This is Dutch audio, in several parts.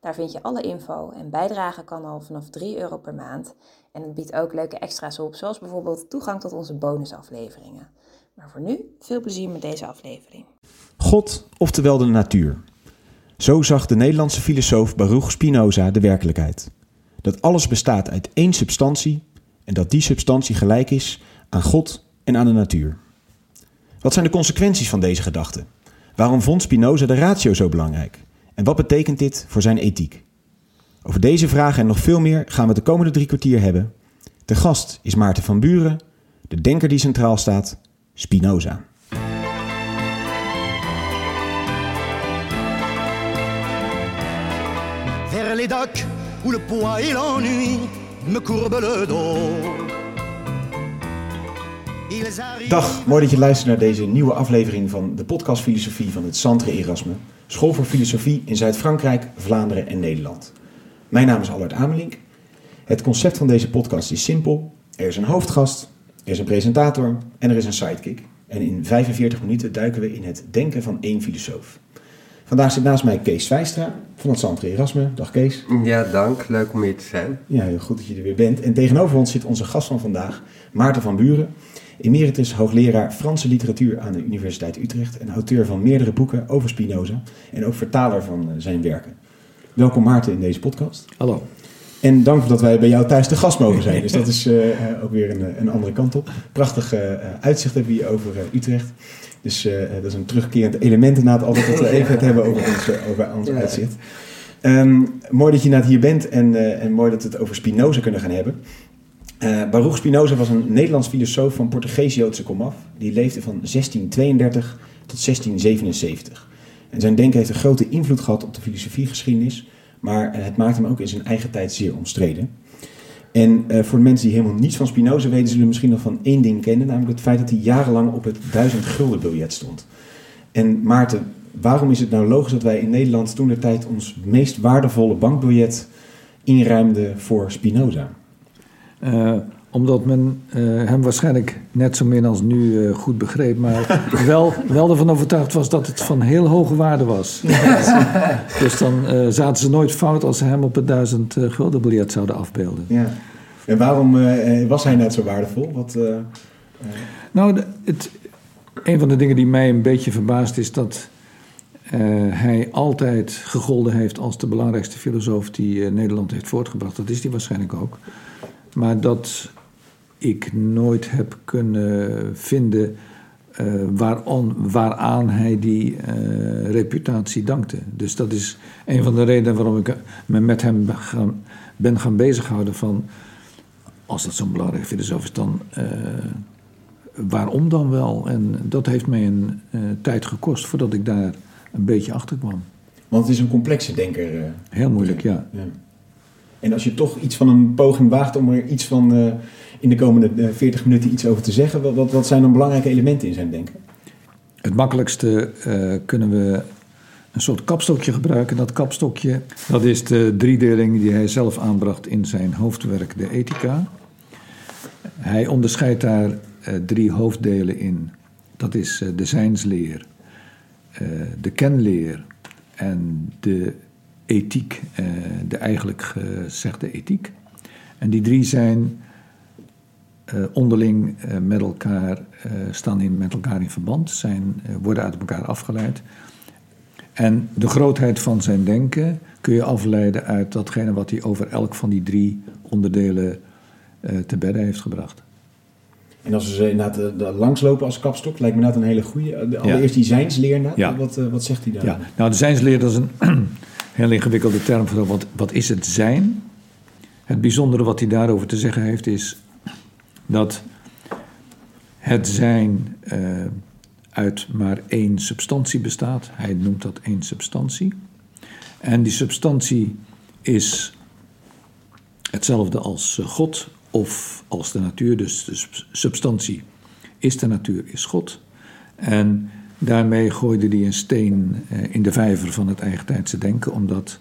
Daar vind je alle info en bijdragen kan al vanaf 3 euro per maand. En het biedt ook leuke extra's op, zoals bijvoorbeeld toegang tot onze bonusafleveringen. Maar voor nu, veel plezier met deze aflevering. God, oftewel de natuur. Zo zag de Nederlandse filosoof Baruch Spinoza de werkelijkheid. Dat alles bestaat uit één substantie en dat die substantie gelijk is aan God en aan de natuur. Wat zijn de consequenties van deze gedachte? Waarom vond Spinoza de ratio zo belangrijk? En wat betekent dit voor zijn ethiek? Over deze vragen en nog veel meer gaan we de komende drie kwartier hebben. De gast is Maarten van Buren, de denker die centraal staat, Spinoza. Vers les docks où le poids et l'ennui me courbent le dos. Dag, mooi dat je luistert naar deze nieuwe aflevering van de podcast Filosofie van het Centre Erasme, School voor Filosofie in Zuid-Frankrijk, Vlaanderen en Nederland. Mijn naam is Albert Amelink. Het concept van deze podcast is simpel. Er is een hoofdgast, er is een presentator en er is een sidekick. En in 45 minuten duiken we in het denken van één filosoof. Vandaag zit naast mij Kees Vijstra van het Centre Erasme. Dag Kees. Ja, dank. Leuk om hier te zijn. Ja, heel goed dat je er weer bent. En tegenover ons zit onze gast van vandaag, Maarten van Buren. Emeritus hoogleraar Franse literatuur aan de Universiteit Utrecht en auteur van meerdere boeken over Spinoza en ook vertaler van eh, zijn werken. Welkom Maarten in deze podcast. Hallo. En dank dat wij bij jou thuis te gast mogen zijn. Dus dat is eh, eh, ook weer een, een andere kant op. Prachtig uitzicht hebben we hier over Utrecht. Dus dat is een terugkerend element inderdaad altijd dat we even het hebben over ons, over ons Ja. uitzicht. Ehm, mooi dat je inderdaad hier bent en, en mooi dat we het over Spinoza kunnen gaan hebben. Eh, Baruch Spinoza was een Nederlands filosoof van Portugees-Joodse komaf. Die leefde van 1632 tot 1677. En zijn denken heeft een grote invloed gehad op de filosofiegeschiedenis. Maar het maakt hem ook in zijn eigen tijd zeer omstreden. En eh, voor de mensen die helemaal niets van Spinoza weten, zullen misschien nog van één ding kennen. Namelijk het feit dat hij jarenlang op het 1000 gulden biljet stond. En Maarten, waarom is het nou logisch dat wij in Nederland toen de tijd ons meest waardevolle bankbiljet inruimden voor Spinoza? Eh, omdat men eh, hem waarschijnlijk net zo min als nu eh, goed begreep, maar wel, wel ervan overtuigd was dat het van heel hoge waarde was. dus dan zaten ze nooit fout als ze hem op het duizend gulden biljet zouden afbeelden. Ja. En waarom was hij net zo waardevol? Wat, Nou, het, een van de dingen die mij een beetje verbaast is dat hij altijd gegolden heeft als de belangrijkste filosoof die Nederland heeft voortgebracht. Dat is hij waarschijnlijk ook. Maar dat ik nooit heb kunnen vinden eh, waarom, waaraan hij die eh, reputatie dankte. Dus dat is een van de redenen waarom ik me met hem ben gaan, ben gaan bezighouden van... als dat zo'n belangrijk filosoof is, dan... eh, waarom dan wel? En dat heeft mij een tijd gekost voordat ik daar een beetje achter kwam. want het is een complexe denker. Heel moeilijk, ja. Ja. En als je toch iets van een poging waagt om er iets van eh, in de komende eh, 40 minuten iets over te zeggen, wat, wat, zijn dan belangrijke elementen in zijn denken? Het makkelijkste eh, kunnen we een soort kapstokje gebruiken. Dat kapstokje, dat is de driedeling die hij zelf aanbracht in zijn hoofdwerk De Ethica. Hij onderscheidt daar eh, drie hoofddelen in. Dat is eh, de zijnsleer, eh, de kenleer en de ethiek, eh, de eigenlijk gezegde ethiek. En die drie zijn eh, onderling eh, met elkaar staan in, met elkaar in verband, zijn, worden uit elkaar afgeleid. En de grootheid van zijn denken kun je afleiden uit datgene wat hij over elk van die drie onderdelen te bedden heeft gebracht. En als we ze inderdaad langslopen als kapstok, lijkt me inderdaad een hele goede. Allereerst die zijnsleer. Ja. Wat, wat zegt hij daar? Ja, nou, de zijnsleer dat is een heel ingewikkelde term voor wat, wat is het zijn. Het bijzondere wat hij daarover te zeggen heeft is dat het zijn eh, uit maar één substantie bestaat. Hij noemt dat één substantie. En die substantie is hetzelfde als eh, God of als de natuur. Dus de substantie is de natuur, is God. En daarmee gooide hij een steen eh, in de vijver van het eigentijdse denken, omdat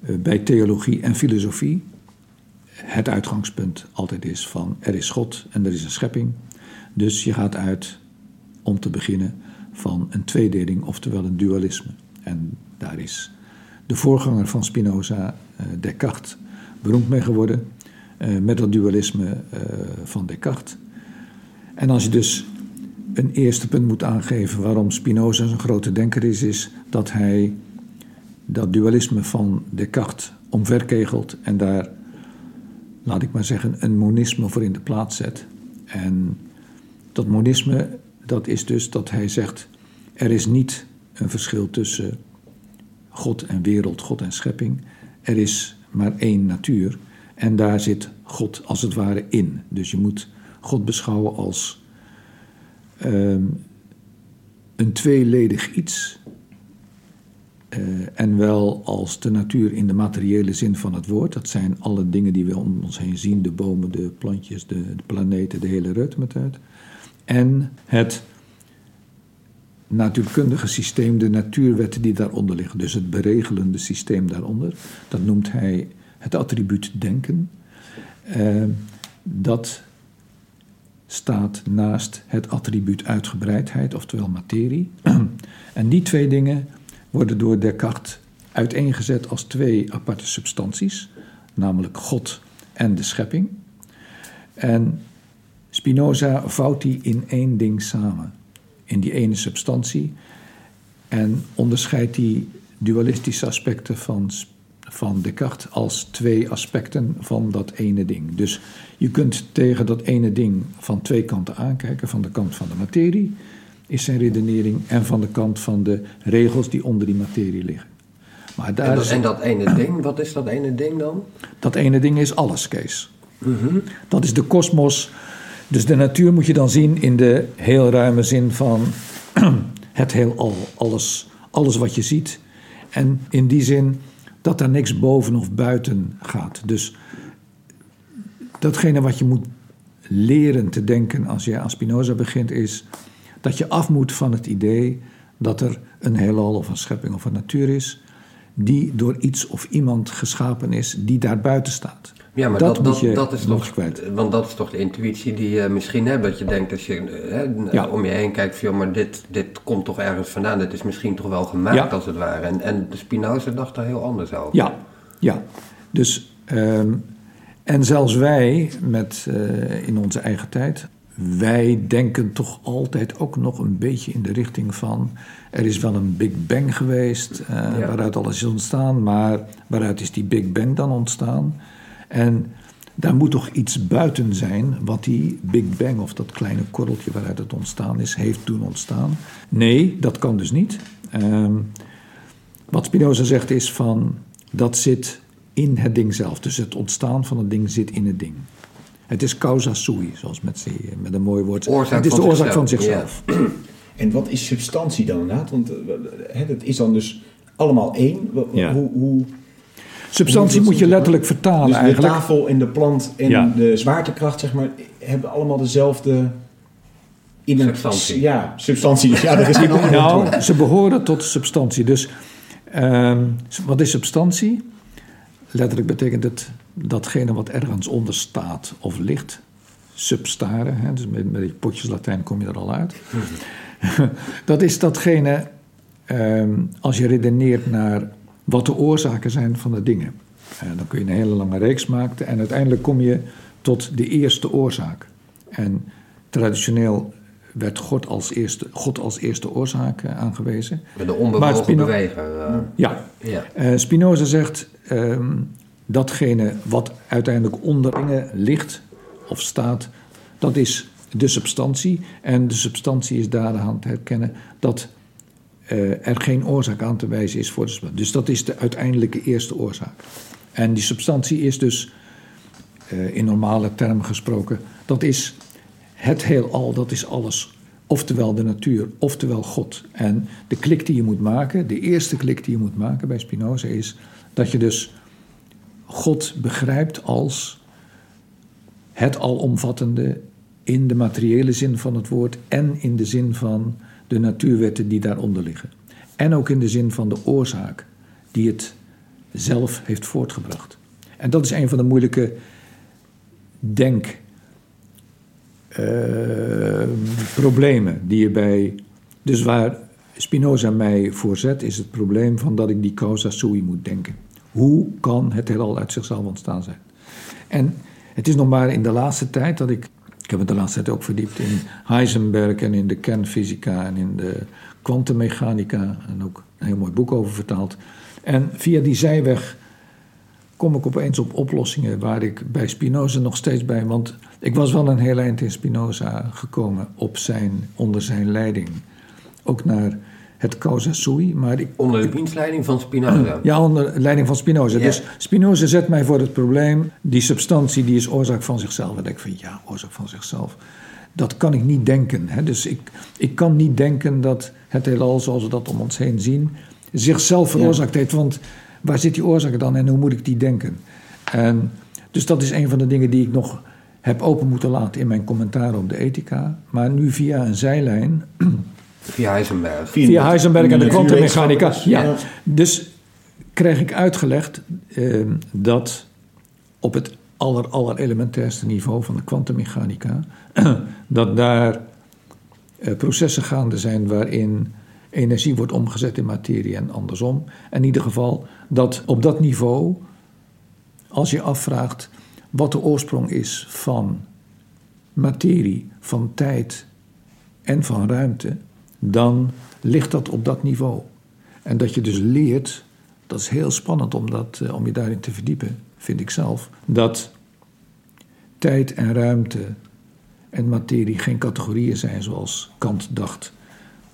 eh, bij theologie en filosofie het uitgangspunt altijd is van er is God en er is een schepping. Dus je gaat uit, om te beginnen, van een tweedeling, oftewel een dualisme. En daar is de voorganger van Spinoza, Descartes, beroemd mee geworden. Met dat dualisme van Descartes. En als je dus een eerste punt moet aangeven waarom Spinoza een grote denker is, is dat hij dat dualisme van Descartes omverkegelt en daar, laat ik maar zeggen, een monisme voor in de plaats zet. En dat monisme, dat is dus dat hij zegt, er is niet een verschil tussen God en wereld, God en schepping. Er is maar één natuur. En daar zit God als het ware in. Dus je moet God beschouwen als um, een tweeledig iets. Uh, en wel als de natuur in de materiële zin van het woord. Dat zijn alle dingen die we om ons heen zien: de bomen, de plantjes, de, de planeten, de hele reutemetuit. En het natuurkundige systeem, de natuurwetten die daaronder liggen, dus het beregelende systeem daaronder, dat noemt hij het attribuut denken. Uh, dat staat naast het attribuut uitgebreidheid, oftewel materie. en die twee dingen worden door Descartes uiteengezet als twee aparte substanties, namelijk God en de schepping. En Spinoza vouwt die in één ding samen in die ene substantie. En onderscheidt die dualistische aspecten van, van Descartes als twee aspecten van dat ene ding. Dus je kunt tegen dat ene ding van twee kanten aankijken. Van de kant van de materie is zijn redenering en van de kant van de regels die onder die materie liggen. Maar daar en, dat, en dat ene ding, wat is dat ene ding dan? Dat ene ding is alles, Kees. Mm Dat is de kosmos dus de natuur moet je dan zien in de heel ruime zin van het heelal, alles, alles wat je ziet. En in die zin dat er niks boven of buiten gaat. Dus datgene wat je moet leren te denken als je aan Spinoza begint, is dat je af moet van het idee dat er een heelal of een schepping of een natuur is, die door iets of iemand geschapen is die daar buiten staat. Ja, maar dat, dat, dat, is toch, want dat is toch de intuïtie die je misschien hebt. Dat je denkt als je hè, om je heen kijkt, van, maar dit, dit komt toch ergens vandaan. Dit is misschien toch wel gemaakt als het ware. En, en de Spinoza dacht daar heel anders over. Ja, ja. Dus, ehm, en zelfs wij met, uh, in onze eigen tijd, wij denken toch altijd ook nog een beetje in de richting van... er is wel een Big Bang geweest uh, waaruit alles is ontstaan... maar waaruit is die Big Bang dan ontstaan... En daar moet toch iets buiten zijn wat die Big Bang of dat kleine korreltje waaruit het ontstaan is, heeft doen ontstaan. Nee, dat kan dus niet. Um, wat Spinoza zegt is van dat zit in het ding zelf. Dus het ontstaan van het ding zit in het ding. Het is causa sui, zoals met, met een mooi woord. Oorzaak het is de oorzaak van zichzelf. En wat is substantie dan inderdaad? Want het eh, is dan dus allemaal één. Hoe, hoe, Substantie moet je letterlijk vertalen dus eigenlijk. de tafel en de plant en de zwaartekracht, zeg maar, hebben allemaal dezelfde... In een, substantie. Ja, substantie. Ja, dat is geen ander Nou, ze behoren tot substantie. Dus um, wat is substantie? Letterlijk betekent het datgene wat ergens onder staat of ligt. Substaren, hè, dus met, met potjes Latijn kom je er al uit. dat is datgene, um, als je redeneert naar wat de oorzaken zijn van de dingen. En dan kun je een hele lange reeks maken en uiteindelijk kom je tot de eerste oorzaak. En traditioneel werd God als eerste, God als eerste oorzaak eh, aangewezen. De onbewogen Spino beweger. Uh, ja. ja. Uh, Spinoza zegt um, datgene wat uiteindelijk onder dingen ligt of staat, dat is de substantie. En de substantie is daar aan te herkennen dat uh, er geen oorzaak aan te wijzen is voor de substantie. Dus dat is de uiteindelijke eerste oorzaak. En die substantie is dus, in normale termen gesproken, dat is het heelal, dat is alles. Oftewel de natuur, oftewel God. En de klik die je moet maken, de eerste klik die je moet maken bij Spinoza is dat je dus God begrijpt als het alomvattende in de materiële zin van het woord en in de zin van de natuurwetten die daaronder liggen. En ook in de zin van de oorzaak die het zelf heeft voortgebracht. En dat is een van de moeilijke denkproblemen uh, die je bij. Dus waar Spinoza mij voorzet, is het probleem van dat ik die causa sui moet denken. Hoe kan het heelal uit zichzelf ontstaan zijn? En het is nog maar in de laatste tijd dat ik. Ik heb het de laatste tijd ook verdiept in Heisenberg en in de kernfysica en in de kwantummechanica. En ook een heel mooi boek over vertaald. En via die zijweg kom ik opeens op oplossingen waar ik bij Spinoza nog steeds bij. Want ik was wel een heel eind in Spinoza gekomen op zijn, onder zijn leiding. Ook naar het causa sui. Maar ik, onder de dienstleiding van Spinoza? Ja, onder leiding van Spinoza. Dus Spinoza zet mij voor het probleem, die substantie die is oorzaak van zichzelf. En ik van ja, oorzaak van zichzelf. Dat kan ik niet denken. Hè? Dus ik, ik kan niet denken dat het heelal zoals we dat om ons heen zien, zichzelf veroorzaakt heeft. Want waar zit die oorzaak dan en hoe moet ik die denken? En, dus dat is een van de dingen die ik nog heb open moeten laten in mijn commentaar op de ethica. Maar nu via een zijlijn Via Heisenberg. Via Heisenberg en de kwantummechanica. Ja. Dus krijg ik uitgelegd eh, dat op het aller, aller elementairste niveau van de kwantummechanica, dat daar eh, processen gaande zijn waarin energie wordt omgezet in materie en andersom. In ieder geval dat op dat niveau, als je afvraagt wat de oorsprong is van materie, van tijd en van ruimte, dan ligt dat op dat niveau. En dat je dus leert, dat is heel spannend om, dat, eh, om je daarin te verdiepen, vind ik zelf, dat tijd en ruimte en materie geen categorieën zijn zoals Kant dacht,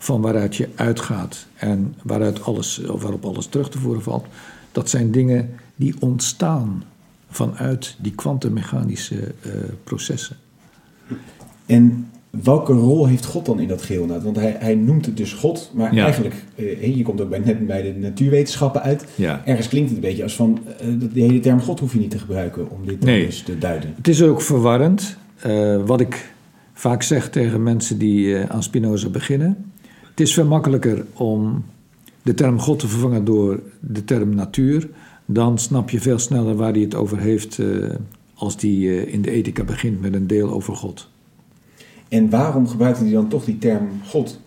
van waaruit je uitgaat en waaruit alles, of waarop alles terug te voeren valt. Dat zijn dingen die ontstaan vanuit die kwantummechanische uh, processen. En welke rol heeft God dan in dat geheel? Nou, want hij, hij noemt het dus God, maar eigenlijk, uh, je komt ook bij, net bij de natuurwetenschappen uit. Ja. Ergens klinkt het een beetje als van, uh, de hele term God hoef je niet te gebruiken om dit nee. dus te duiden. Het is ook verwarrend. Uh, wat ik vaak zeg tegen mensen die aan Spinoza beginnen. Het is veel makkelijker om de term God te vervangen door de term natuur. Dan snap je veel sneller waar hij het over heeft als die in de ethica begint met een deel over God. En waarom gebruikte hij dan toch die term God?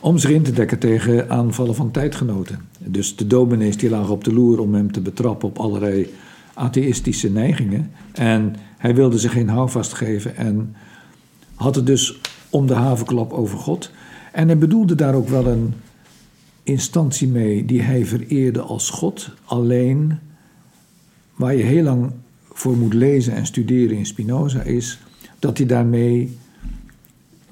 Om zich in te dekken tegen aanvallen van tijdgenoten. Dus de dominees die lagen op de loer om hem te betrappen op allerlei atheïstische neigingen. En hij wilde zich geen houvast geven en had het dus om de havenklap over God. En hij bedoelde daar ook wel een instantie mee die hij vereerde als God. Alleen waar je heel lang voor moet lezen en studeren in Spinoza is dat hij daarmee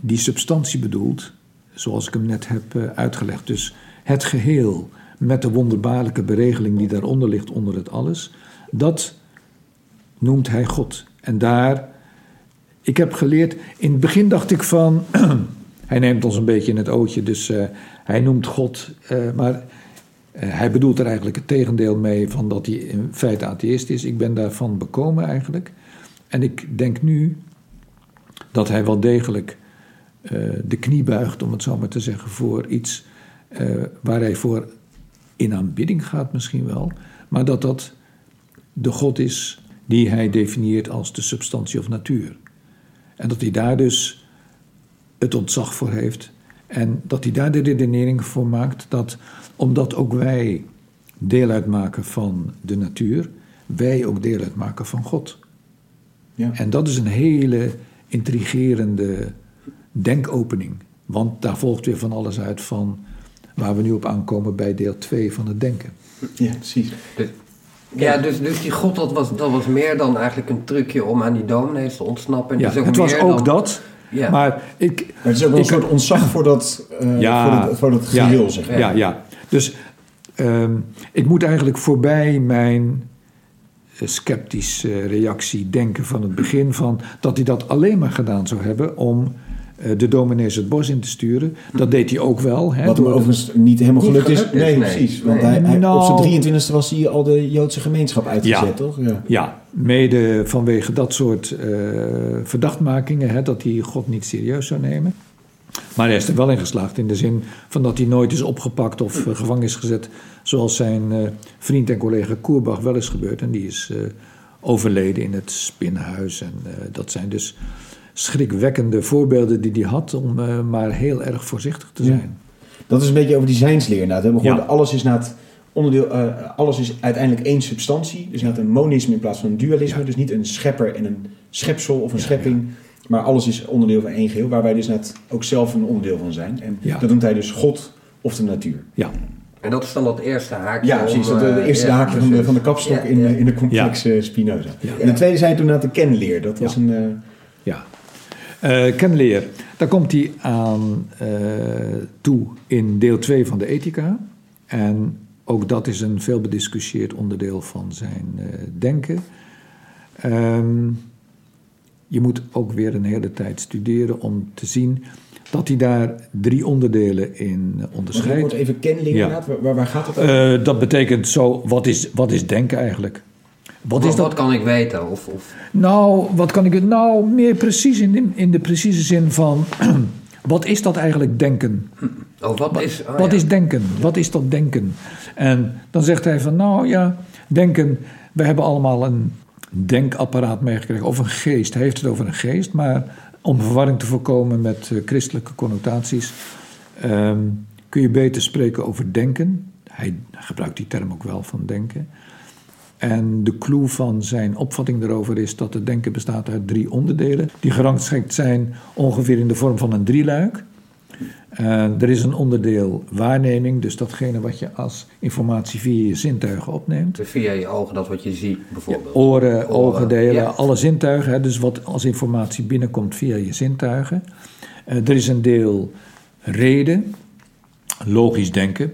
die substantie bedoelt, zoals ik hem net heb uh, uitgelegd. Dus het geheel met de wonderbaarlijke beregeling die daaronder ligt, onder het alles, dat noemt hij God. En daar, ik heb geleerd, in het begin dacht ik van, hij neemt ons een beetje in het ootje, dus uh, hij noemt God, uh, maar hij bedoelt er eigenlijk het tegendeel mee van dat hij in feite atheïst is. Ik ben daarvan bekomen eigenlijk. En ik denk nu dat hij wel degelijk de knie buigt, om het zo maar te zeggen, voor iets waar hij voor in aanbidding gaat misschien wel, maar dat dat de God is die hij definieert als de substantie of natuur. En dat hij daar dus het ontzag voor heeft en dat hij daar de redenering voor maakt dat omdat ook wij deel uitmaken van de natuur, wij ook deel uitmaken van God. Ja. En dat is een hele intrigerende denkopening. Want daar volgt weer van alles uit van waar we nu op aankomen bij deel 2 van het denken. Ja, precies. ja, dus, dus die God, dat was, dat was meer dan eigenlijk een trucje om aan die dominees te ontsnappen. Ja, het was ook dat. Ja. Maar, ik, maar het is ook wel een soort ontzag voor dat, uh, ja, voor, dat, voor dat geheel, ja, zeg maar. Ja, ja. Dus um, ik moet eigenlijk voorbij mijn eh, sceptische reactie denken van het begin van dat hij dat alleen maar gedaan zou hebben om de dominees het bos in te sturen. Dat deed hij ook wel. Hè, Wat hem overigens niet helemaal gelukt, is. Nee, precies. Want hij, hij, Nou- op zijn 23e was hij al de Joodse gemeenschap uitgezet, Ja. toch? Ja. Ja, mede vanwege dat soort eh, verdachtmakingen, hè, dat hij God niet serieus zou nemen. Maar hij is er wel in geslaagd in de zin van dat hij nooit is opgepakt of eh, gevangen is gezet. Zoals zijn eh, vriend en collega Koerbach wel is gebeurd. En die is eh, overleden in het spinnenhuis. En eh, dat zijn dus schrikwekkende voorbeelden die hij had om eh, maar heel erg voorzichtig te Ja. zijn. Dat is een beetje over die zijnsleer inderdaad. We hebben gehoord, Ja. alles is na het onderdeel, eh, alles is uiteindelijk één substantie. Dus inderdaad een monisme in plaats van een dualisme. Ja. Dus niet een schepper en een schepsel of een schepping. Maar alles is onderdeel van één geheel, waar wij dus net ook zelf een onderdeel van zijn. En Ja. dat noemt hij dus God of de natuur. Ja, En dat is dan dat eerste haakje. Ja, precies. Dat de, eh, eerste ja, haakje van de, van de kapstok Ja, in, in de complex eh, Spinoza. Ja. En de tweede zijn toen naar de kenleer. Dat was Ja. een... eh, Eh kenleer, daar komt hij aan eh, toe in deel 2 van de ethica. En ook dat is een veel bediscussieerd onderdeel van zijn eh, denken. Ehm, je moet ook weer een hele tijd studeren om te zien dat hij daar drie onderdelen in onderscheidt. even kenleer Ja. inderdaad? Waar, gaat het over? Dat betekent zo, wat is, wat is denken eigenlijk? Wat is dat? wat kan ik weten? Of, of, Nou, wat kan ik nou meer precies in de, in de precieze zin van wat is dat eigenlijk denken? oh, wat is... oh, wat ja. is denken? Wat is dat denken? En dan zegt hij van nou ja, denken, we hebben allemaal een denkapparaat meegekregen of een geest. Hij heeft het over een geest, maar om verwarring te voorkomen met eh, christelijke connotaties ehm, kun je beter spreken over denken. Hij gebruikt die term ook wel van denken. En de clue van zijn opvatting daarover is dat het denken bestaat uit drie onderdelen. Die gerangschikt zijn ongeveer in de vorm van een drieluik. Eh, er is een onderdeel waarneming, dus datgene wat je als informatie via je zintuigen opneemt. Dus via je ogen, dat wat je ziet bijvoorbeeld. Oren, ogen delen, ja. alle zintuigen. Hè, dus wat als informatie binnenkomt via je zintuigen. Eh, er is een deel reden, logisch denken,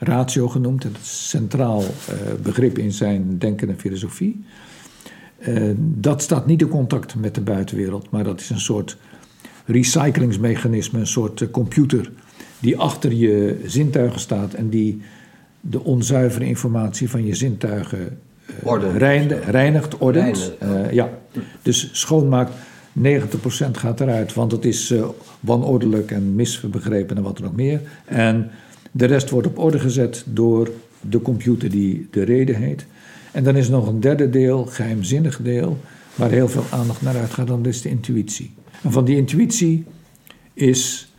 ratio genoemd. Dat is een centraal eh, begrip in zijn denken en filosofie. Eh, dat staat niet in contact met de buitenwereld, maar dat is een soort recyclingsmechanisme, een soort eh, computer die achter je zintuigen staat en die de onzuivere informatie van je zintuigen reinigt, ordent. Ja. Dus schoonmaakt. 90% gaat eruit, want het is eh, wanordelijk en misbegrepen en wat er nog meer. En de rest wordt op orde gezet door de computer die de reden heet. En dan is nog een derde deel, geheimzinnig deel, waar heel veel aandacht naar uitgaat, dan is de intuïtie. En van die intuïtie is,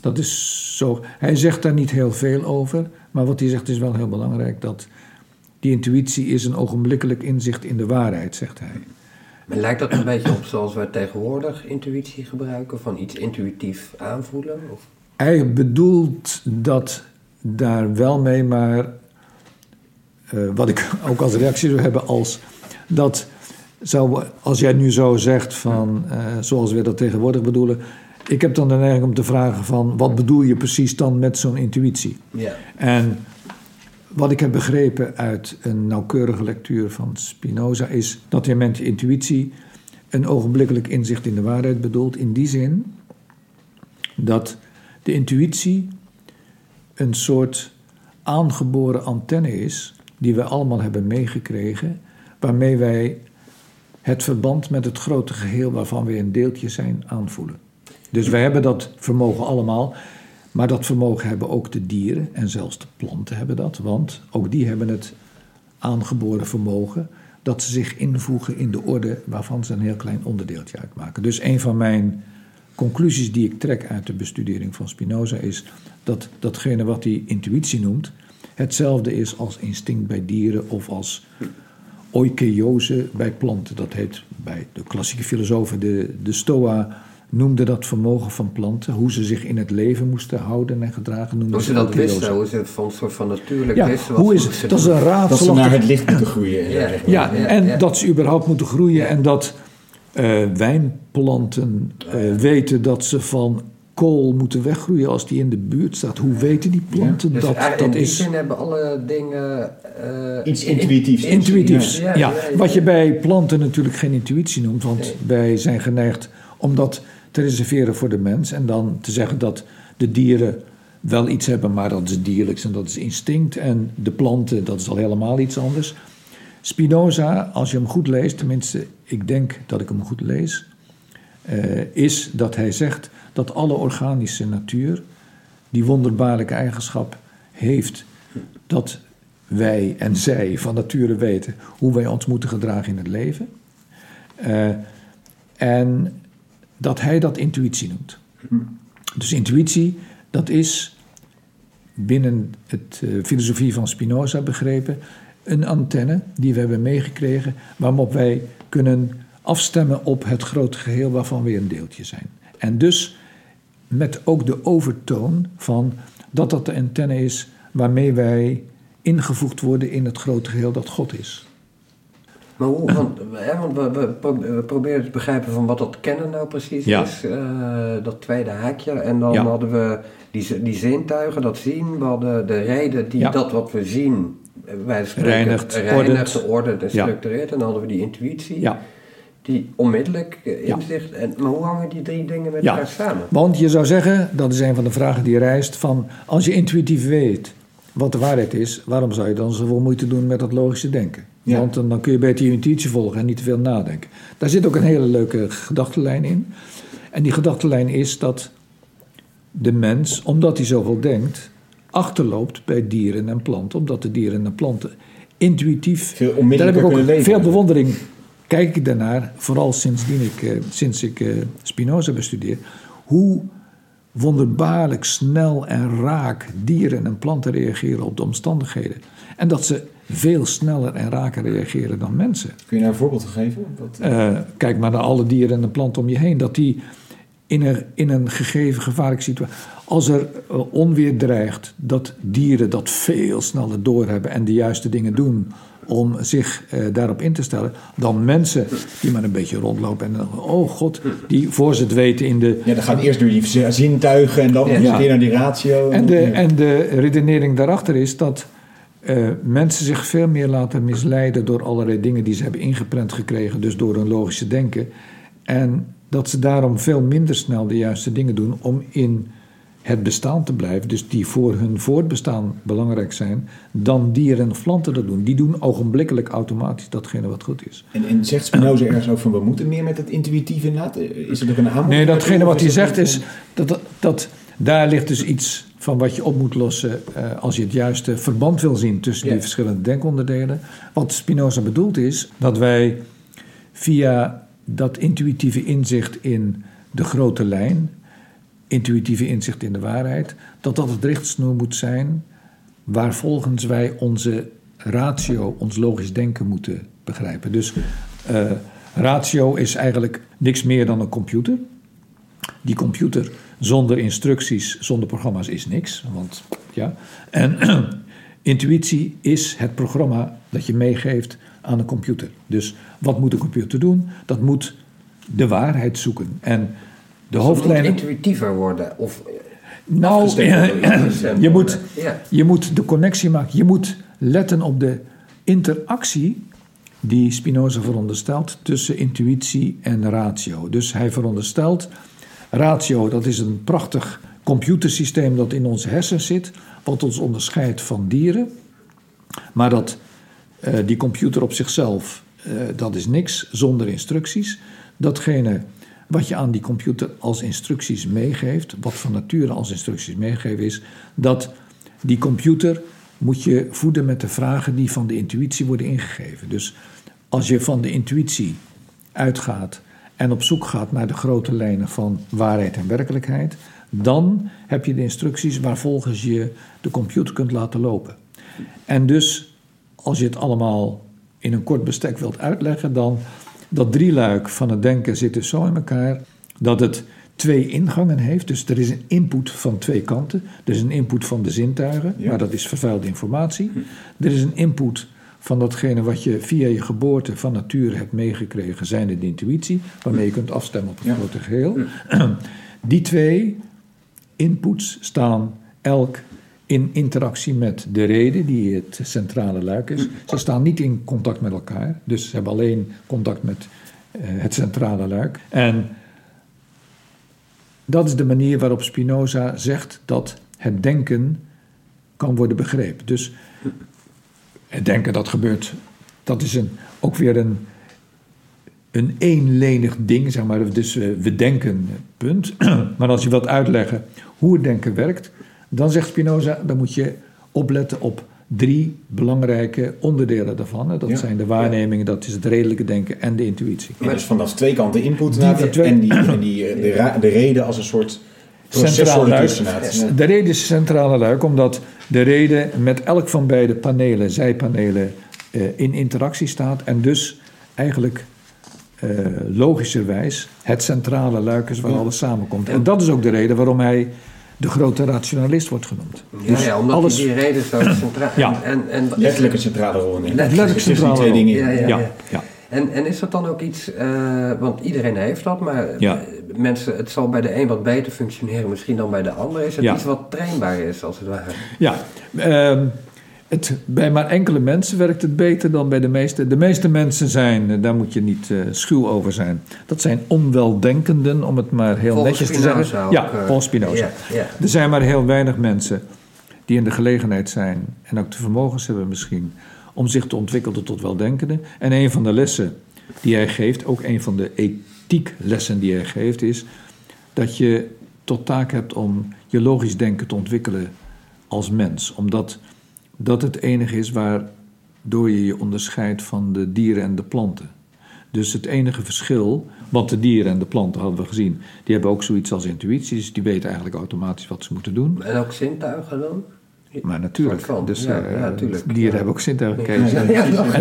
dat is zo, hij zegt daar niet heel veel over, maar wat hij zegt is wel heel belangrijk, dat die intuïtie is een ogenblikkelijk inzicht in de waarheid, zegt hij. Maar lijkt dat een beetje op zoals wij tegenwoordig intuïtie gebruiken? Van iets intuïtief aanvoelen? Of? Hij bedoelt dat daar wel mee, maar eh, wat ik ook als reactie zou hebben als dat zou, als jij nu zo zegt van eh, zoals we dat tegenwoordig bedoelen, ik heb dan de neiging om te vragen van wat bedoel je precies dan met zo'n intuïtie? Ja. En wat ik heb begrepen uit een nauwkeurige lectuur van Spinoza is dat hij met intuïtie een ogenblikkelijk inzicht in de waarheid bedoelt. In die zin dat de intuïtie een soort aangeboren antenne is die we allemaal hebben meegekregen, waarmee wij het verband met het grote geheel waarvan we een deeltje zijn aanvoelen. Dus wij hebben dat vermogen allemaal, maar dat vermogen hebben ook de dieren en zelfs de planten hebben dat, want ook die hebben het aangeboren vermogen dat ze zich invoegen in de orde waarvan ze een heel klein onderdeeltje uitmaken. Dus een van mijn conclusies die ik trek uit de bestudering van Spinoza is dat datgene wat hij intuïtie noemt, hetzelfde is als instinct bij dieren of als oikeiose bij planten. Dat heet bij de klassieke filosofen, de, de Stoa, noemde dat vermogen van planten, hoe ze zich in het leven moesten houden en gedragen. Noemden Hoe ze dat wisten, hoe ze het van een soort van natuurlijk Ja, wisten. hoe is het? Dat is een Dat ze naar het licht moeten groeien. Ja. en ja. dat ze überhaupt moeten groeien en dat wijnplanten eh, weten dat ze van kool moeten weggroeien als die in de buurt staat. Hoe weten die planten Dus dat? eigenlijk Dat in die is zin hebben alle dingen... eh, Iets in- intuïtiefs. intuïtiefs. Ja, Ja, ja, ja. wat je bij planten natuurlijk geen intuïtie noemt, want wij zijn geneigd om dat te reserveren voor de mens en dan te zeggen dat de dieren wel iets hebben, maar dat is dierlijks en dat is instinct. En de planten, dat is al helemaal iets anders. Spinoza, als je hem goed leest, tenminste, ik denk dat ik hem goed lees, uh, is dat hij zegt dat alle organische natuur die wonderbaarlijke eigenschap heeft dat wij en zij van nature weten hoe wij ons moeten gedragen in het leven. Uh, en dat hij dat intuïtie noemt. Dus intuïtie, dat is binnen het uh, filosofie van Spinoza begrepen een antenne die we hebben meegekregen, waarop wij kunnen afstemmen op het grote geheel waarvan we een deeltje zijn. En dus met ook de overtoon van dat dat de antenne is waarmee wij ingevoegd worden in het grote geheel dat God is. Maar hoe, want, hè, want we, we, proberen te begrijpen van wat dat kennen nou precies is, uh, dat tweede haakje. En dan hadden we die, die zintuigen, dat zien, we hadden de reden die dat wat we zien, wij spreken, reinigt, reinigt geordend en structureert. En dan hadden we die intuïtie. Ja die onmiddellijk eh, inzicht. En, maar hoe hangen die drie dingen met elkaar samen? Want je zou zeggen, dat is een van de vragen die rijst, van als je intuïtief weet wat de waarheid is, waarom zou je dan zoveel moeite doen met dat logische denken? Want dan, kun je beter je intuïtie volgen en niet te veel nadenken. Daar zit ook een hele leuke gedachtenlijn in. En die gedachtenlijn is dat de mens, omdat hij zoveel denkt, achterloopt bij dieren en planten. Omdat de dieren en planten intuïtief. Veel daar heb ik ook veel bewondering kijk ik daarnaar, vooral sindsdien ik, eh, sinds ik eh, Spinoza bestudeer, hoe wonderbaarlijk snel en raak dieren en planten reageren op de omstandigheden. En dat ze veel sneller en raker reageren dan mensen. Kun je daar een voorbeeld geven? Uh, kijk maar naar alle dieren en planten om je heen. Dat die in een, in een gegeven gevaarlijke situatie. Als er onweer dreigt, dat dieren dat veel sneller doorhebben en de juiste dingen doen om zich uh, daarop in te stellen, dan mensen die maar een beetje rondlopen en dan, oh god, die voor ze het weten in de... Ja, dan gaan eerst door die zintuigen en dan ja. keer naar die ratio. En de, en de redenering daarachter is dat uh, mensen zich veel meer laten misleiden door allerlei dingen die ze hebben ingeprent gekregen, dus door hun logische denken. En dat ze daarom veel minder snel de juiste dingen doen om in het bestaan te blijven, dus die voor hun voortbestaan belangrijk zijn, dan dieren of planten dat doen. Die doen ogenblikkelijk automatisch datgene wat goed is. En, en zegt Spinoza ergens ook van we moeten meer met het intuïtieve inderdaad? Is er ook een aanbod? Nee, datgene wat hij zegt is dat, dat daar ligt dus iets van wat je op moet lossen uh, als je het juiste verband wil zien tussen die verschillende denkonderdelen. Wat Spinoza bedoelt is dat wij via dat intuïtieve inzicht in de grote lijn intuïtieve inzicht in de waarheid, dat dat het richtsnoer moet zijn waar volgens wij onze ratio, ons logisch denken moeten begrijpen. Dus uh, ratio is eigenlijk niks meer dan een computer. Die computer zonder instructies, zonder programma's is niks. Want, ja. En intuïtie is het programma dat je meegeeft aan een computer. Dus wat moet een computer doen? Dat moet de waarheid zoeken. En de hoofdlijnen. intuïtiever worden of. Nou, je, moet, je moet de connectie maken. Je moet letten op de interactie die Spinoza veronderstelt tussen intuïtie en ratio. Dus hij veronderstelt, ratio dat is een prachtig computersysteem dat in onze hersens zit, wat ons onderscheidt van dieren. Maar dat, uh, die computer op zichzelf, uh, dat is niks zonder instructies. Datgene wat je aan die computer als instructies meegeeft, wat van nature als instructies meegeven is, dat die computer moet je voeden met de vragen die van de intuïtie worden ingegeven. Dus als je van de intuïtie uitgaat en op zoek gaat naar de grote lijnen van waarheid en werkelijkheid, dan heb je de instructies waar volgens je de computer kunt laten lopen. En dus als je het allemaal in een kort bestek wilt uitleggen, dan dat drieluik van het denken zit dus zo in elkaar dat het twee ingangen heeft. Dus er is een input van twee kanten. Er is een input van de zintuigen, maar dat is vervuilde informatie. Er is een input van datgene wat je via je geboorte van nature hebt meegekregen, zijn de intuïtie, waarmee je kunt afstemmen op het grote geheel. Die twee inputs staan elk in interactie met de reden, die het centrale luik is. Ze staan niet in contact met elkaar, dus ze hebben alleen contact met uh, het centrale luik. En dat is de manier waarop Spinoza zegt dat het denken kan worden begrepen. Dus het denken dat gebeurt, dat is een, ook weer een, een eenlenig ding, zeg maar. Dus we denken, punt. maar als je wilt uitleggen hoe het denken werkt, dan zegt Spinoza, dan moet je opletten op drie belangrijke onderdelen daarvan. Dat zijn de waarnemingen, dat is het redelijke denken en de intuïtie. Maar dus vanaf twee kanten input die, en, die, en die, eh, de, de reden als een soort centrale luik. De reden is centrale luik, omdat de reden met elk van beide panelen, zijpanelen, eh, in interactie staat en dus eigenlijk uh, logischerwijs het centrale luik is waar alles samenkomt. En dat is ook de reden waarom hij de grote rationalist wordt genoemd. Ja, dus ja omdat alles... die reden zo centraal... ja. En, en, letterlijk een centrale rol in. Letterlijk centrale twee dingen Ja, ja, ja. En, en is dat dan ook iets, uh, want iedereen heeft dat, maar mensen, het zal bij de een wat beter functioneren misschien dan bij de ander. Is het iets wat trainbaar is, als het ware? Ja, uh, het, bij maar enkele mensen werkt het beter dan bij de meeste. De meeste mensen zijn, eh, daar moet je niet uh, schuw over zijn. Dat zijn onweldenkenden, om het maar heel netjes te zeggen. ja, uh, volgens Spinoza. Er zijn maar heel weinig mensen die in de gelegenheid zijn, en ook de vermogens hebben misschien, om zich te ontwikkelen tot weldenkenden. En een van de lessen die hij geeft, ook een van de ethieklessen die hij geeft, is dat je tot taak hebt om je logisch denken te ontwikkelen als mens. Omdat dat het enige is waardoor je je onderscheidt van de dieren en de planten. Dus het enige verschil, want de dieren en de planten hadden we gezien, die hebben ook zoiets als intuïties, die weten eigenlijk automatisch wat ze moeten doen. En ook zintuigen dan? Maar natuurlijk. Dus, ja, uh, ja, natuurlijk. Dieren hebben ook zintuigen. Ja,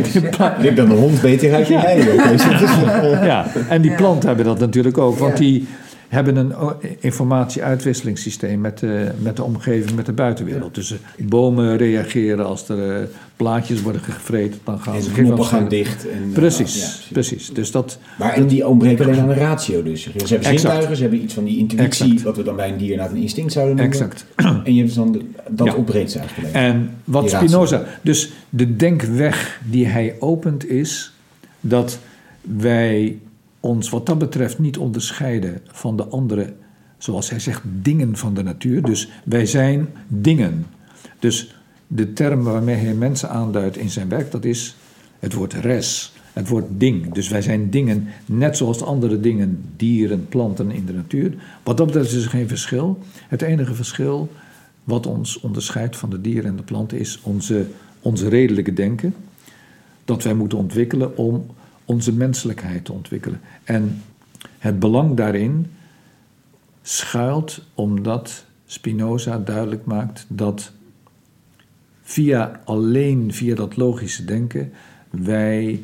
Ik dan de hond beter uit je ja. ja, en die planten hebben dat natuurlijk ook. Want die, hebben een informatie-uitwisselingssysteem met de, met de omgeving, met de buitenwereld. Dus bomen reageren als er uh, plaatjes worden gevreten, dan gaan ze... knoppen gaan dicht. En, precies, ja, precies, Dus dat, maar en die ontbreken alleen aan de ratio dus. Ze hebben exact. zintuigen, ze hebben iets van die intuïtie, exact. wat we dan bij een dier naar een instinct zouden noemen. Exact. En je hebt dan, de, dat ja. ontbreekt ze eigenlijk. En wat Spinoza... Dus de denkweg die hij opent is dat wij ons wat dat betreft niet onderscheiden van de andere, zoals hij zegt, dingen van de natuur. Dus wij zijn dingen. Dus de term waarmee hij mensen aanduidt in zijn werk, dat is het woord res, het woord ding. Dus wij zijn dingen, net zoals andere dingen, dieren, planten in de natuur. Wat dat betreft is er geen verschil. Het enige verschil wat ons onderscheidt van de dieren en de planten is onze, onze redelijke denken. Dat wij moeten ontwikkelen om onze menselijkheid te ontwikkelen. En het belang daarin schuilt omdat Spinoza duidelijk maakt dat via alleen via dat logische denken wij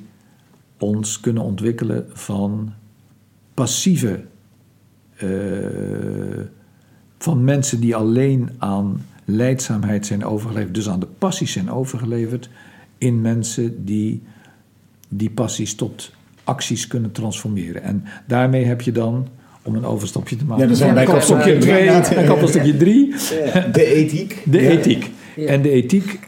ons kunnen ontwikkelen van passieve uh, van mensen die alleen aan leidzaamheid zijn overgeleverd, dus aan de passies zijn overgeleverd, in mensen die die passies tot acties kunnen transformeren. En daarmee heb je dan, om een overstapje te maken, ja, dan zijn bij kapstukje 2 en kapstukje 3. De ethiek. De ethiek. En de ethiek,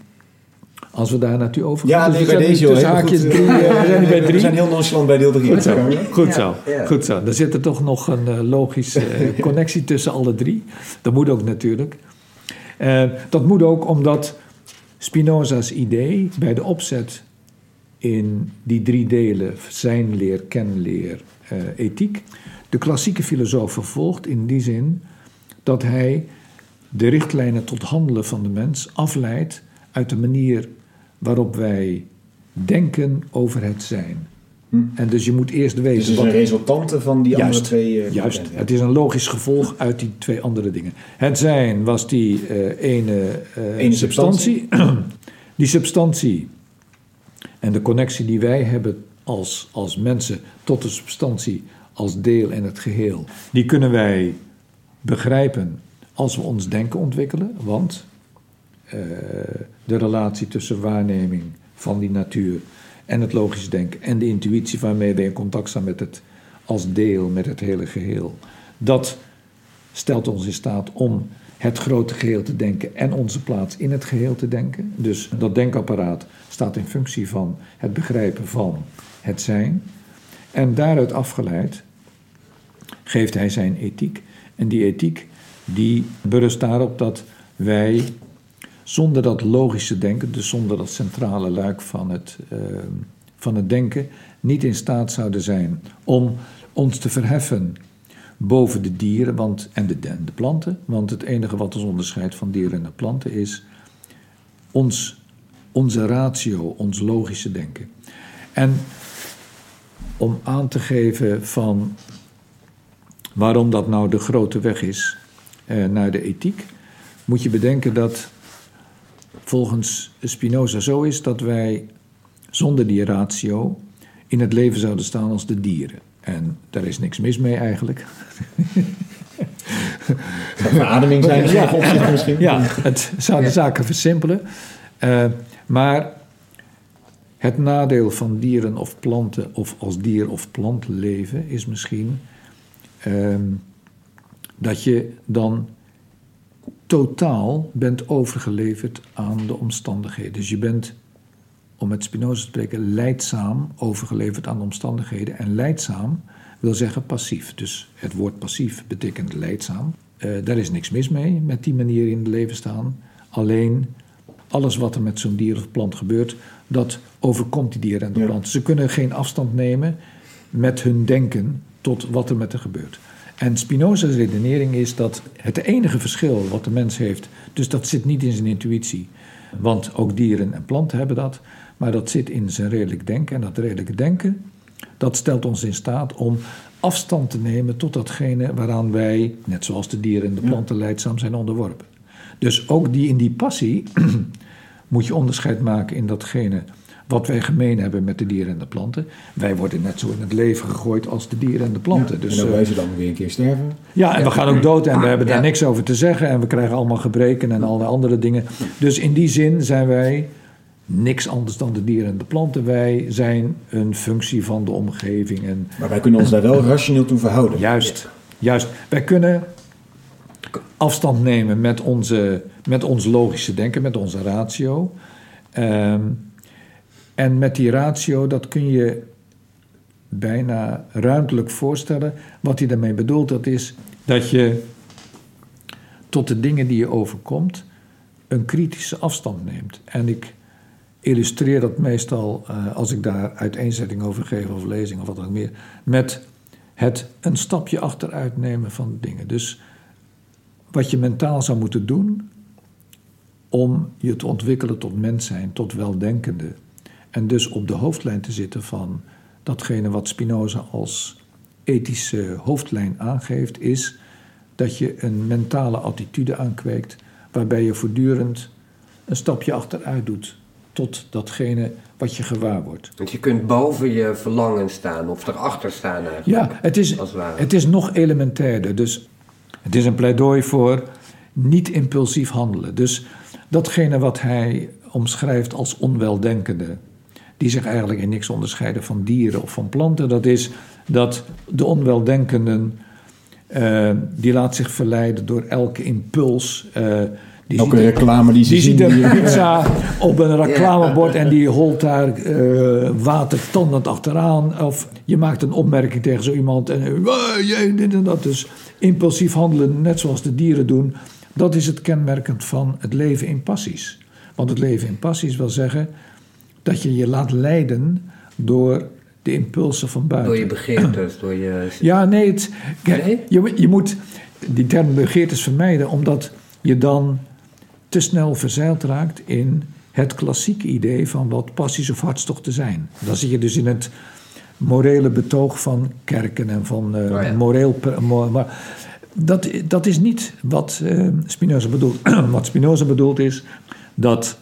als we daar naartoe over gaan. Ja, nee, bij deze dus haakjes drie, uh, we zijn bij drie. We zijn heel nonchalant bij deel 3. Goed zo, goed zo. Goed zo. Er zit er toch nog een uh, logische uh, connectie tussen alle drie. Dat moet ook natuurlijk. dat moet ook omdat Spinoza's idee bij de opzet in die drie delen, zijnleer, kenleer, uh, ethiek, de klassieke filosoof vervolgt in die zin dat hij de richtlijnen tot handelen van de mens afleidt uit de manier waarop wij denken over het zijn. Hm. En dus je moet eerst weten. Dus het is een resultante van die andere twee. Uh, juist, het is een logisch gevolg uit die twee andere dingen. Het zijn was die uh, ene, ene substantie. substantie. die substantie en de connectie die wij hebben als, als mensen tot de substantie, als deel en het geheel, die kunnen wij begrijpen als we ons denken ontwikkelen. Want uh, de relatie tussen waarneming van die natuur en het logisch denken en de intuïtie waarmee wij in contact staan met het als deel, met het hele geheel, dat stelt ons in staat om het grote geheel te denken en onze plaats in het geheel te denken. Dus dat denkapparaat staat in functie van het begrijpen van het zijn. En daaruit afgeleid geeft hij zijn ethiek. En die ethiek die berust daarop dat wij zonder dat logische denken, dus zonder dat centrale luik van het, uh, van het denken, niet in staat zouden zijn om ons te verheffen boven de dieren want, en, de, de planten. Want het enige wat ons onderscheidt van dieren en planten is ons, onze ratio, ons logische denken. En om aan te geven van waarom dat nou de grote weg is eh, naar de ethiek, moet je bedenken dat volgens Spinoza zo is dat wij zonder die ratio in het leven zouden staan als de dieren. En daar is niks mis mee eigenlijk. Verademing zijn ja, misschien. Ja, het zou de zaken versimpelen. Uh, maar het nadeel van dieren of planten, of als dier of plant leven, is misschien uh, dat je dan totaal bent overgeleverd aan de omstandigheden. Dus je bent, om met Spinoza te spreken, leidzaam overgeleverd aan de omstandigheden. En leidzaam wil zeggen passief. Dus het woord passief betekent leidzaam. Uh, daar is niks mis mee met die manier in het leven staan. Alleen alles wat er met zo'n dier of plant gebeurt, dat overkomt die dieren en de plant. Ze kunnen geen afstand nemen met hun denken tot wat er met er gebeurt. En Spinoza's redenering is dat het enige verschil wat de mens heeft, dus dat zit niet in zijn intuïtie, want ook dieren en planten hebben dat, maar dat zit in zijn redelijk denken. En dat redelijke denken, dat stelt ons in staat om afstand te nemen tot datgene waaraan wij, net zoals de dieren en de planten, leidzaam zijn onderworpen. Dus ook die in die passie moet je onderscheid maken in datgene wat wij gemeen hebben met de dieren en de planten. Wij worden net zo in het leven gegooid als de dieren en de planten. dus, en dan wij ze dan weer een keer sterven. Ja, en we gaan ook dood en we hebben daar niks over te zeggen. En we krijgen allemaal gebreken en allerlei andere dingen. Dus in die zin zijn wij niks anders dan de dieren en de planten. Wij zijn een functie van de omgeving. En, maar wij kunnen ons daar wel rationeel toe verhouden. Juist, juist. Wij kunnen afstand nemen met, onze, met ons logische denken, met onze ratio. Um, en met die ratio, dat kun je bijna ruimtelijk voorstellen. Wat hij daarmee bedoelt, dat is dat je tot de dingen die je overkomt een kritische afstand neemt. En ik illustreer dat meestal, uh, als ik daar uiteenzetting over geef of lezing of wat dan ook meer, met het een stapje achteruit nemen van dingen. Dus wat je mentaal zou moeten doen om je te ontwikkelen tot mens zijn, tot weldenkende, en dus op de hoofdlijn te zitten van datgene wat Spinoza als ethische hoofdlijn aangeeft, is dat je een mentale attitude aankweekt waarbij je voortdurend een stapje achteruit doet tot datgene wat je gewaar wordt. Want je kunt boven je verlangen staan of erachter staan eigenlijk. Ja, het is, het is nog elementairder. Dus het is een pleidooi voor niet impulsief handelen. Dus datgene wat hij omschrijft als onweldenkende, die zich eigenlijk in niks onderscheiden van dieren of van planten. Dat is dat de onweldenkenden, uh, die laat zich verleiden door elke impuls. Uh, die Elke ziet, reclame die ze die zien. ziet een pizza op een reclamebord en die holt daar uh, watertandend achteraan. Of je maakt een opmerking tegen zo iemand en jij dit en dat. Dus impulsief handelen, net zoals de dieren doen, dat is het kenmerkend van het leven in passies. Want het leven in passies wil zeggen dat je je laat leiden door de impulsen van buiten. Door je begeertes, door je... Ja, nee, het, nee? Je, je moet die term begeertes vermijden... omdat je dan te snel verzeild raakt in het klassieke idee... van wat passies of hartstochten zijn. Dan zit je dus in het morele betoog van kerken en van uh, oh ja. moreel... Maar dat, dat is niet wat uh, Spinoza bedoelt. wat Spinoza bedoelt is dat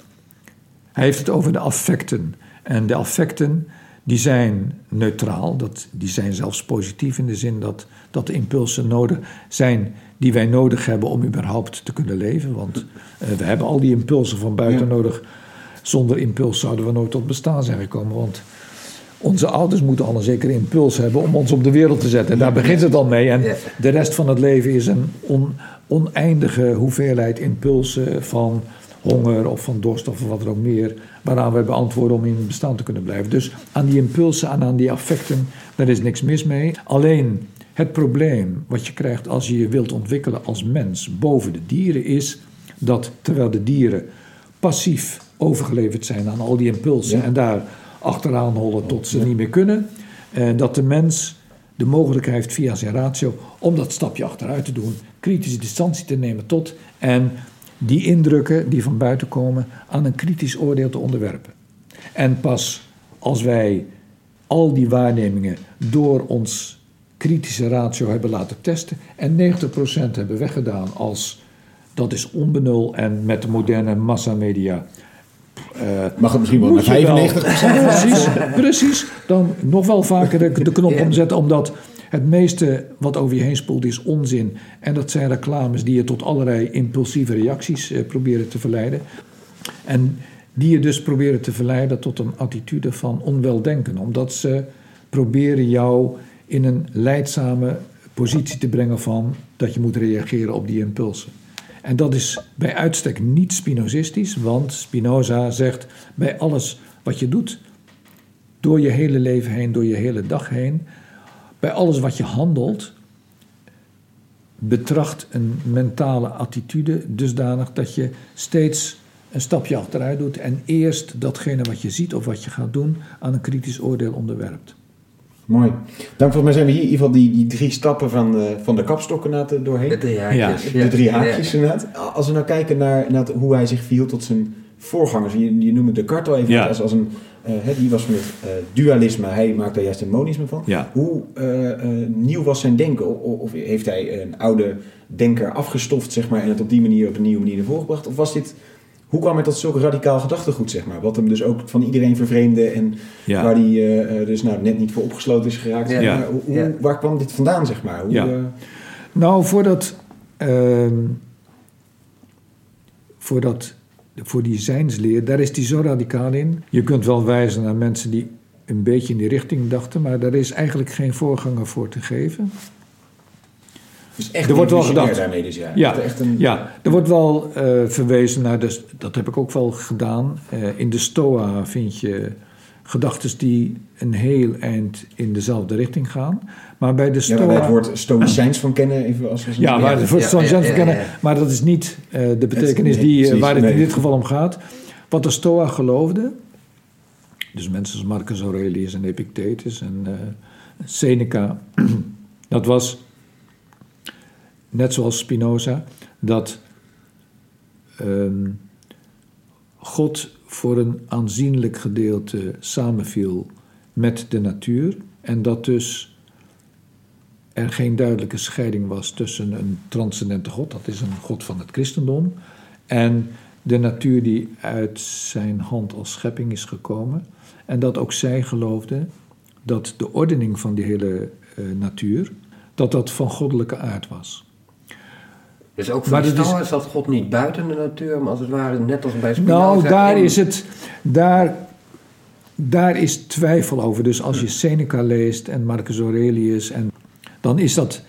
hij heeft het over de affecten. En de affecten die zijn neutraal, dat, die zijn zelfs positief in de zin dat, dat de impulsen nodig zijn die wij nodig hebben om überhaupt te kunnen leven. Want uh, we hebben al die impulsen van buiten ja. nodig. Zonder impuls zouden we nooit tot bestaan zijn gekomen. Want onze ouders moeten al een zekere impuls hebben om ons op de wereld te zetten. En daar begint het al mee. En de rest van het leven is een on, oneindige hoeveelheid impulsen van honger of van dorst of wat er ook meer, waaraan we beantwoorden om in bestaan te kunnen blijven. Dus aan die impulsen en aan die affecten, daar is niks mis mee. Alleen Het probleem wat je krijgt als je je wilt ontwikkelen als mens boven de dieren is dat terwijl de dieren passief overgeleverd zijn aan al die impulsen en daar achteraan hollen tot ze niet meer kunnen, eh, dat de mens de mogelijkheid heeft via zijn ratio om dat stapje achteruit te doen, kritische distantie te nemen tot en die indrukken die van buiten komen aan een kritisch oordeel te onderwerpen. En pas als wij al die waarnemingen door ons kritische ratio hebben laten testen en 90% hebben weggedaan als dat is onbenul en met de moderne massamedia. Uh, Mag het misschien wel naar 95% precies, precies. Dan nog wel vaker de, de knop omzetten, omdat het meeste wat over je heen spoelt is onzin. En dat zijn reclames die je tot allerlei impulsieve reacties uh, proberen te verleiden. En die je dus proberen te verleiden tot een attitude van onweldenken. Omdat ze proberen jou in een leidzame positie te brengen van dat je moet reageren op die impulsen. En dat is bij uitstek niet spinozistisch, want Spinoza zegt bij alles wat je doet, door je hele leven heen, door je hele dag heen, bij alles wat je handelt, betracht een mentale attitude dusdanig dat je steeds een stapje achteruit doet en eerst datgene wat je ziet of wat je gaat doen aan een kritisch oordeel onderwerpt. Mooi. Dan volgens mij zijn we hier in ieder geval die, die drie stappen van de, van de kapstokken doorheen. De drie haakjes. Ja. De drie haakjes inderdaad. Als we nou kijken naar, naar hoe hij zich viel tot zijn voorgangers. Je, je noemde Descartes al even als, als een... Uh, die was het uh, dualisme, hij maakt daar juist een monisme van. Hoe uh, nieuw was zijn denken? Of, of, heeft hij een oude denker afgestoft, zeg maar, en het op die manier op een nieuwe manier naar voren gebracht? Of was dit hoe kwam hij tot zulke radicaal gedachtegoed, zeg maar? Wat hem dus ook van iedereen vervreemde en waar hij uh, dus nou, net niet voor opgesloten is geraakt. Ja. Hoe, Waar kwam dit vandaan, zeg maar? Hoe, uh... Nou, voordat, uh, voordat, voor die zijnsleer, daar is hij zo radicaal in. Je kunt wel wijzen naar mensen die een beetje in die richting dachten, maar daar is eigenlijk geen voorganger voor te geven. Dus echt er wordt wel gedacht. Daarmee dus, ja. Ja, echt een... ja, er wordt wel uh, verwezen naar, dus, dat heb ik ook wel gedaan. Uh, in de Stoa vind je gedachten die een heel eind in dezelfde richting gaan. Maar bij de Stoa... Ja, waar het woord stoïcijns van kennen. Even als we ja, waar het woord stoïcijns van kennen. Maar dat is niet uh, de betekenis die, waar het in dit geval om gaat. Wat de Stoa geloofde... Dus mensen als Marcus Aurelius en Epictetus en Seneca... dat was net zoals Spinoza, dat ehm, God voor een aanzienlijk gedeelte samenviel met de natuur en dat dus er geen duidelijke scheiding was tussen een transcendente God, dat is een God van het christendom, en de natuur die uit zijn hand als schepping is gekomen. En dat ook zij geloofden dat de ordening van die hele uh, natuur, dat dat van goddelijke aard was. Dus ook voor de is dat God niet buiten de natuur, maar als het ware net als bij Spinoza. Nou, daar is het, daar, daar is twijfel over. Dus als je Seneca leest en Marcus Aurelius, en, dan is dat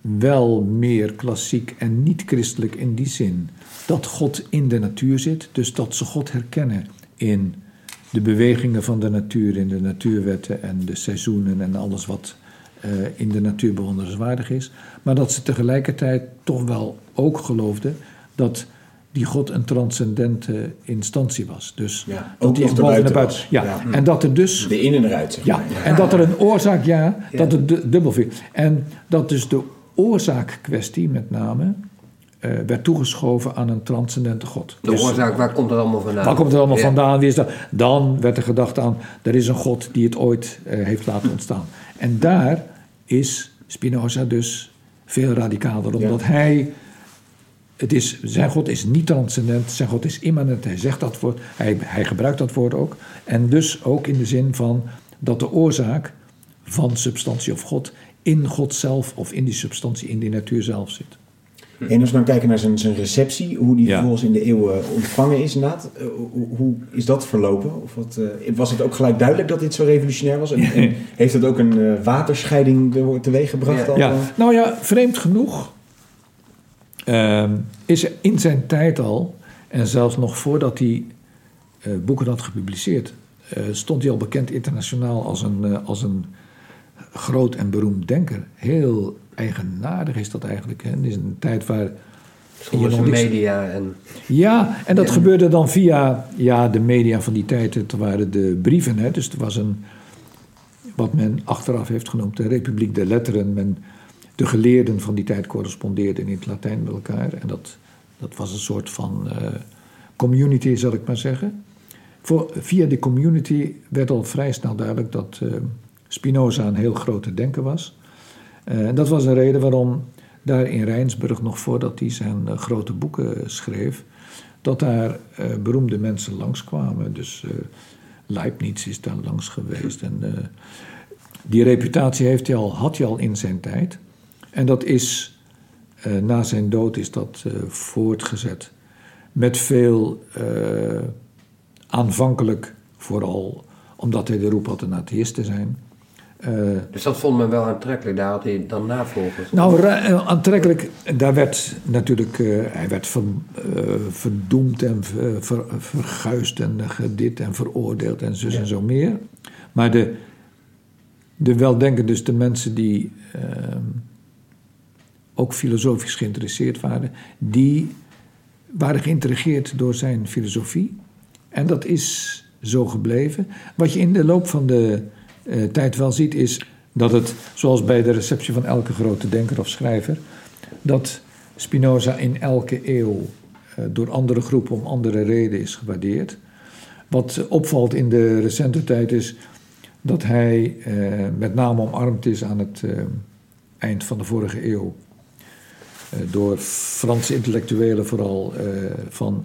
wel meer klassiek en niet christelijk in die zin dat God in de natuur zit, dus dat ze God herkennen in de bewegingen van de natuur, in de natuurwetten en de seizoenen en alles wat in de natuur bewonderenswaardig is. Maar dat ze tegelijkertijd toch wel ook geloofden dat die God een transcendente instantie was. Dus ja, dat die boven naar buiten. Ja. ja. en dat er dus. De in en eruit, zeg maar. Ja, en dat er een oorzaak, ja, dat het dubbel viel. En dat dus de oorzaakkwestie met name. Uh, werd toegeschoven aan een transcendente God. De dus, oorzaak, waar komt dat allemaal vandaan? Waar komt het allemaal vandaan? Wie is dat? Dan werd er gedacht aan, er is een God die het ooit uh, heeft laten ontstaan. En daar is Spinoza dus veel radicaler, omdat hij. Het is, zijn God is niet transcendent, zijn God is immanent. Hij zegt dat woord, hij, hij gebruikt dat woord ook. En dus ook in de zin van dat de oorzaak van substantie of God in God zelf of in die substantie, in die natuur zelf zit. En als we dan kijken naar zijn, zijn receptie, hoe die vervolgens in de eeuwen ontvangen is inderdaad, uh, hoe, hoe, is dat verlopen? Of wat, uh, was het ook gelijk duidelijk dat dit zo revolutionair was? En, en heeft het ook een uh, waterscheiding teweeg gebracht? Ja. ja. Nou ja, vreemd genoeg ehm, is er in zijn tijd al, en zelfs nog voordat hij boeken had gepubliceerd, stond hij al bekend internationaal als een, als een groot en beroemd denker. Heel eigenaardig is dat eigenlijk. Hè. Het is een tijd waar... Zonder media en... Ja, en dat gebeurde dan via ja, de media van die tijd. Het waren de brieven. Hè. Dus er was een, wat men achteraf heeft genoemd, de Republiek der Letteren. Men, de geleerden van die tijd correspondeerden in het Latijn met elkaar. En dat, dat was een soort van uh, community, zal ik maar zeggen. Voor, via die community werd al vrij snel duidelijk dat uh, Spinoza een heel grote denker was. Uh, dat was een reden waarom daar in Rijnsburg, nog voordat hij zijn grote boeken schreef, dat daar beroemde mensen langskwamen. Dus Leibniz is daar langs geweest. En die reputatie heeft hij al, had hij al in zijn tijd. En dat is, na zijn dood is dat voortgezet. Met veel, aanvankelijk vooral omdat hij de roep had een atheïst te zijn. Dus dat vond men wel aantrekkelijk, daar had hij dan navolgers? Nou, aantrekkelijk, daar werd natuurlijk, hij werd ver, verdoemd en ver, ver, verguisd en gedit en veroordeeld en zo ja. en zo meer. Maar de, de weldenken, dus de mensen die ook filosofisch geïnteresseerd waren, die waren geïntrigeerd door zijn filosofie. En dat is zo gebleven. Wat je in de loop van de uh, tijd wel ziet, is dat het, zoals bij de receptie van elke grote denker of schrijver, dat Spinoza in elke eeuw uh, door andere groepen om andere redenen is gewaardeerd. Wat opvalt in de recente tijd is dat hij uh, met name omarmd is aan het eind van de vorige eeuw eh, door Franse intellectuelen, vooral eh, van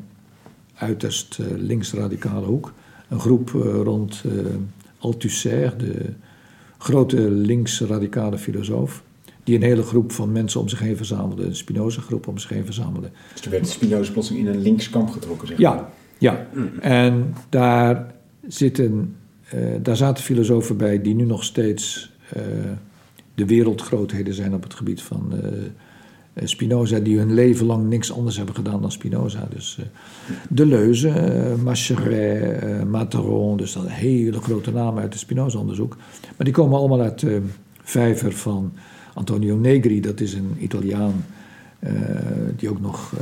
uiterst eh, linksradicale hoek. Een groep rond Althusser, de grote linksradicale filosoof die een hele groep van mensen om zich heen verzamelde, een Spinoza-groep om zich heen verzamelde. Dus er werd Spinoza plotseling in een linkskamp getrokken, zeg maar. Ja, ja. En daar, zitten, uh, daar zaten filosofen bij die nu nog steeds uh, de wereldgrootheden zijn op het gebied van uh, eh, Spinoza, die hun leven lang niks anders hebben gedaan dan Spinoza. Dus uh, Deleuze, uh, uh, Materon, dus dat hele grote namen uit het Spinoza-onderzoek. Maar die komen allemaal uit de vijver van Antonio Negri, dat is een Italiaan die ook nog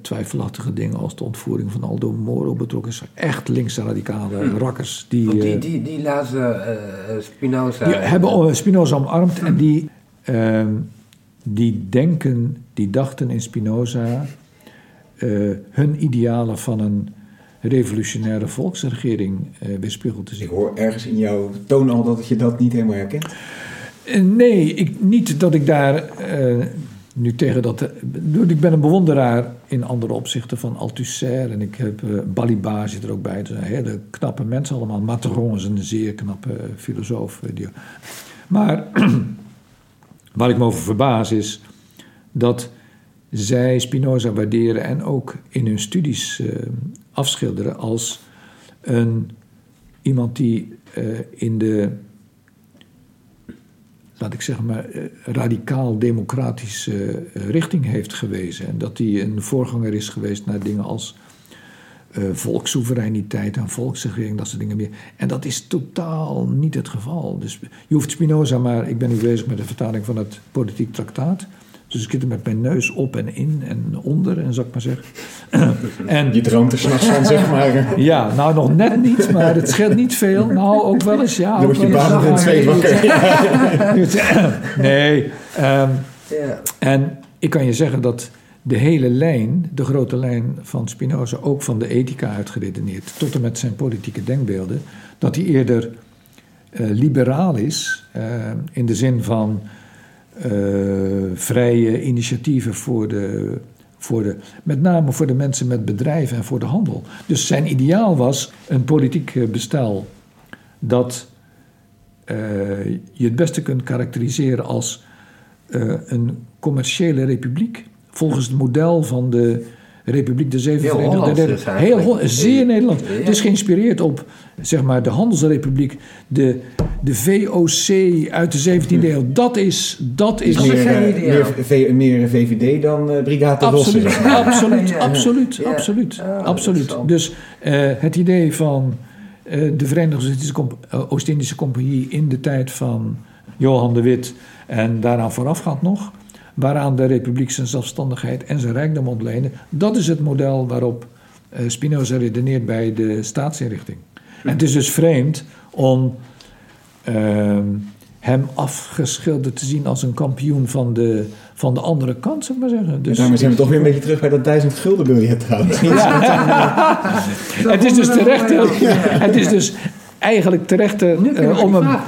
twijfelachtige dingen als de ontvoering van Aldo Moro betrokken is. Echt linkse radicale hmm. rakkers. Die, die, die, die lazen Spinoza. Die hebben Spinoza omarmd en die ehm, die denken, die dachten in Spinoza uh, hun idealen van een revolutionaire volksregering uh, weerspiegeld te zien. Ik hoor ergens in jouw toon al dat je dat niet helemaal herkent. Uh, nee, ik, niet dat ik daar nu tegen dat... ik ben een bewonderaar in andere opzichten van Althusser en ik heb Balibar zit er ook bij. Zijn hele knappe mensen allemaal. Materon is een zeer knappe filosoof. Die, maar Waar ik me over verbaas is dat zij Spinoza waarderen en ook in hun studies uh, afschilderen als een, iemand die uh, in de, laat ik zeggen maar, uh, radicaal democratische richting heeft gewezen. En dat hij een voorganger is geweest naar dingen als uh, volkssoevereiniteit en volksregering, dat soort dingen meer. En dat is totaal niet het geval. Dus je hoeft Spinoza maar, ik ben nu bezig met de vertaling van het politiek traktaat. Dus ik zit er met mijn neus op en in en onder, en zou ik maar zeggen. en, je droomt er s'nachts van, zeg maar. ja, nou nog net niet, maar het scheelt niet veel. Nou, ook wel eens, ja. Dan word je baan van twee wakker. nee. Um, ja. En ik kan je zeggen dat de hele lijn, de grote lijn van Spinoza, ook van de ethica uitgeredeneerd, tot en met zijn politieke denkbeelden, dat hij eerder uh, liberaal is, uh, in de zin van uh, vrije initiatieven voor de, voor de, met name voor de mensen met bedrijven en voor de handel. Dus zijn ideaal was een politiek bestel dat je het beste kunt karakteriseren als een commerciële republiek volgens het model van de Republiek de Zeven Verenigde Nederlanden. Heel zeer Nederland. Het is geïnspireerd op zeg maar, de Handelsrepubliek, de, de VOC uit de 17e eeuw. Dat is. Dat is meer, meer, meer, VVD dan uh, Brigade Absoluut, absoluut, absoluut, absoluut. absoluut. Dus uh, het idee van de Verenigde Oost-Indische Compagnie in de tijd van Johan de Wit en daaraan voorafgaand nog, waaraan de Republiek zijn zelfstandigheid en zijn rijkdom ontleende. Dat is het model waarop Spinoza redeneert bij de staatsinrichting. En het is dus vreemd om ehm, hem afgeschilderd te zien als een kampioen van de, van de andere kant, zou ik maar zeggen. Dus, daarmee zijn we toch weer een beetje terug bij dat duizend gulden biljet trouwens. het is dus terecht. Het is dus eigenlijk terecht uh, om, hem,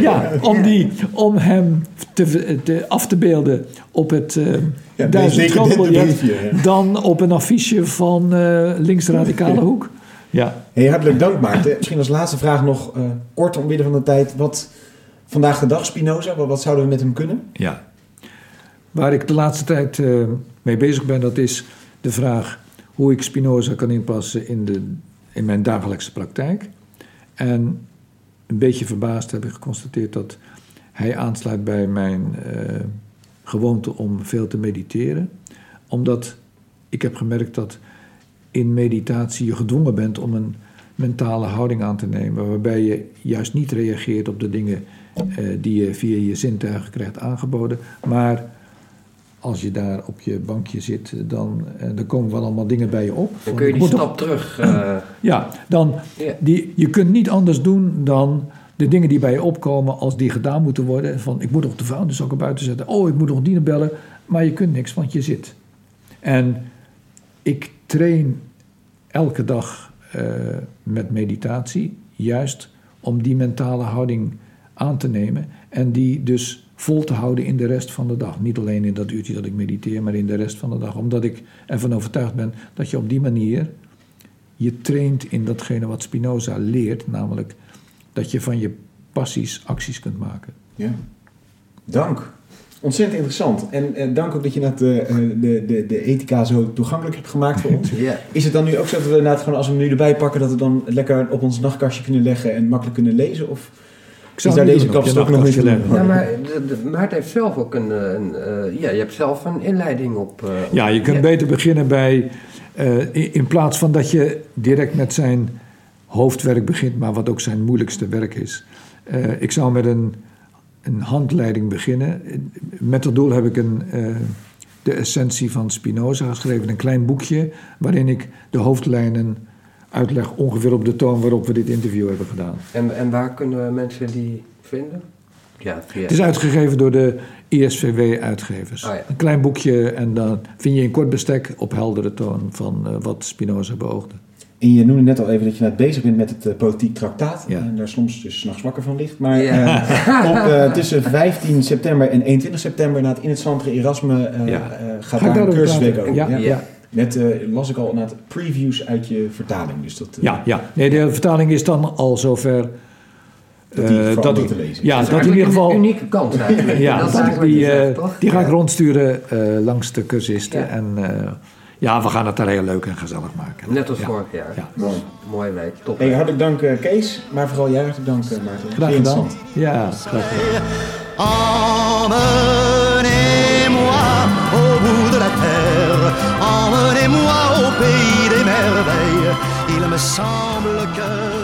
ja, om, die, om hem te, te, af te beelden op het uh, ja, duizend biljet dan op een affiche van uh, linksradicale hoek. Ja. Hey, hartelijk dank Maarten. Misschien als laatste vraag nog uh, kort omwille van de tijd. Wat vandaag de dag Spinoza, wat, wat, zouden we met hem kunnen? Ja, waar ik de laatste tijd uh, mee bezig ben, dat is de vraag hoe ik Spinoza kan inpassen in, de, in mijn dagelijkse praktijk. En een beetje verbaasd heb ik geconstateerd dat hij aansluit bij mijn uh, gewoonte om veel te mediteren. Omdat ik heb gemerkt dat in meditatie je gedwongen bent om een mentale houding aan te nemen, waarbij je juist niet reageert op de dingen eh, die je via je zintuigen krijgt aangeboden, maar als je daar op je bankje zit, dan, eh, dan komen wel allemaal dingen bij je op. Dan kun je die stap terug. Uh... Ja, dan, die, je kunt niet anders doen dan de dingen die bij je opkomen, als die gedaan moeten worden. Van ik moet nog de vuilniszakken buiten zetten. Oh, ik moet nog dienen bellen. Maar je kunt niks, want je zit. En ik train elke dag uh, met meditatie, juist om die mentale houding aan te nemen en die dus vol te houden in de rest van de dag. Niet alleen in dat uurtje dat ik mediteer, maar in de rest van de dag. Omdat ik ervan overtuigd ben dat je op die manier je traint in datgene wat Spinoza leert, namelijk dat je van je passies acties kunt maken. Ja. Dank. Ontzettend interessant. En eh, dank ook dat je net de, de, de, de ethica zo toegankelijk hebt gemaakt voor ons. Ja. Is het dan nu ook zo dat we inderdaad gewoon als we hem nu erbij pakken, dat we dan lekker op ons nachtkastje kunnen leggen en makkelijk kunnen lezen? Of ik zou deze kapstok nog niet leggen? Ja, maar Maarten heeft zelf ook een, een uh, ja, je hebt zelf een inleiding op. Uh, ja, je kunt ja. beter beginnen bij, uh, in, in plaats van dat je direct met zijn hoofdwerk begint, maar wat ook zijn moeilijkste werk is. ik zou met een een handleiding beginnen. Met dat doel heb ik een, uh, de essentie van Spinoza geschreven, een klein boekje waarin ik de hoofdlijnen uitleg ongeveer op de toon waarop we dit interview hebben gedaan. En, en waar kunnen mensen die vinden? Ja, via... Het is uitgegeven door de ISVW-uitgevers. Oh, ja. Een klein boekje en dan vind je in kort bestek op heldere toon van uh, wat Spinoza beoogde. En je noemde net al even dat je net bezig bent met het uh, politiek traktaat. Ja. En daar soms dus s'nachts wakker van ligt. Maar ja. uh, op, uh, tussen 15 september en 21 september na het in het Centre Erasme ja. gaat daar een cursusweek over. Ja, ja. Net las ik al naar previews uit je vertaling. Dus dat, ja, ja. Nee, de vertaling is dan al zover... Dat die dat te lezen. Ja, dat, in ieder geval. Een unieke kans eigenlijk. ja, dat die, die ga ik rondsturen langs de cursisten. En ja, we gaan het daar heel leuk en gezellig maken. Net als vorig jaar. Ja. Mooi. Mooie week. Top. Hey, hartelijk dank uh, Kees, maar vooral jij hartelijk dank uh, Maarten. Graag gedaan. Ja, graag gedaan. Emmenez-moi au pays des merveilles. Il me semble que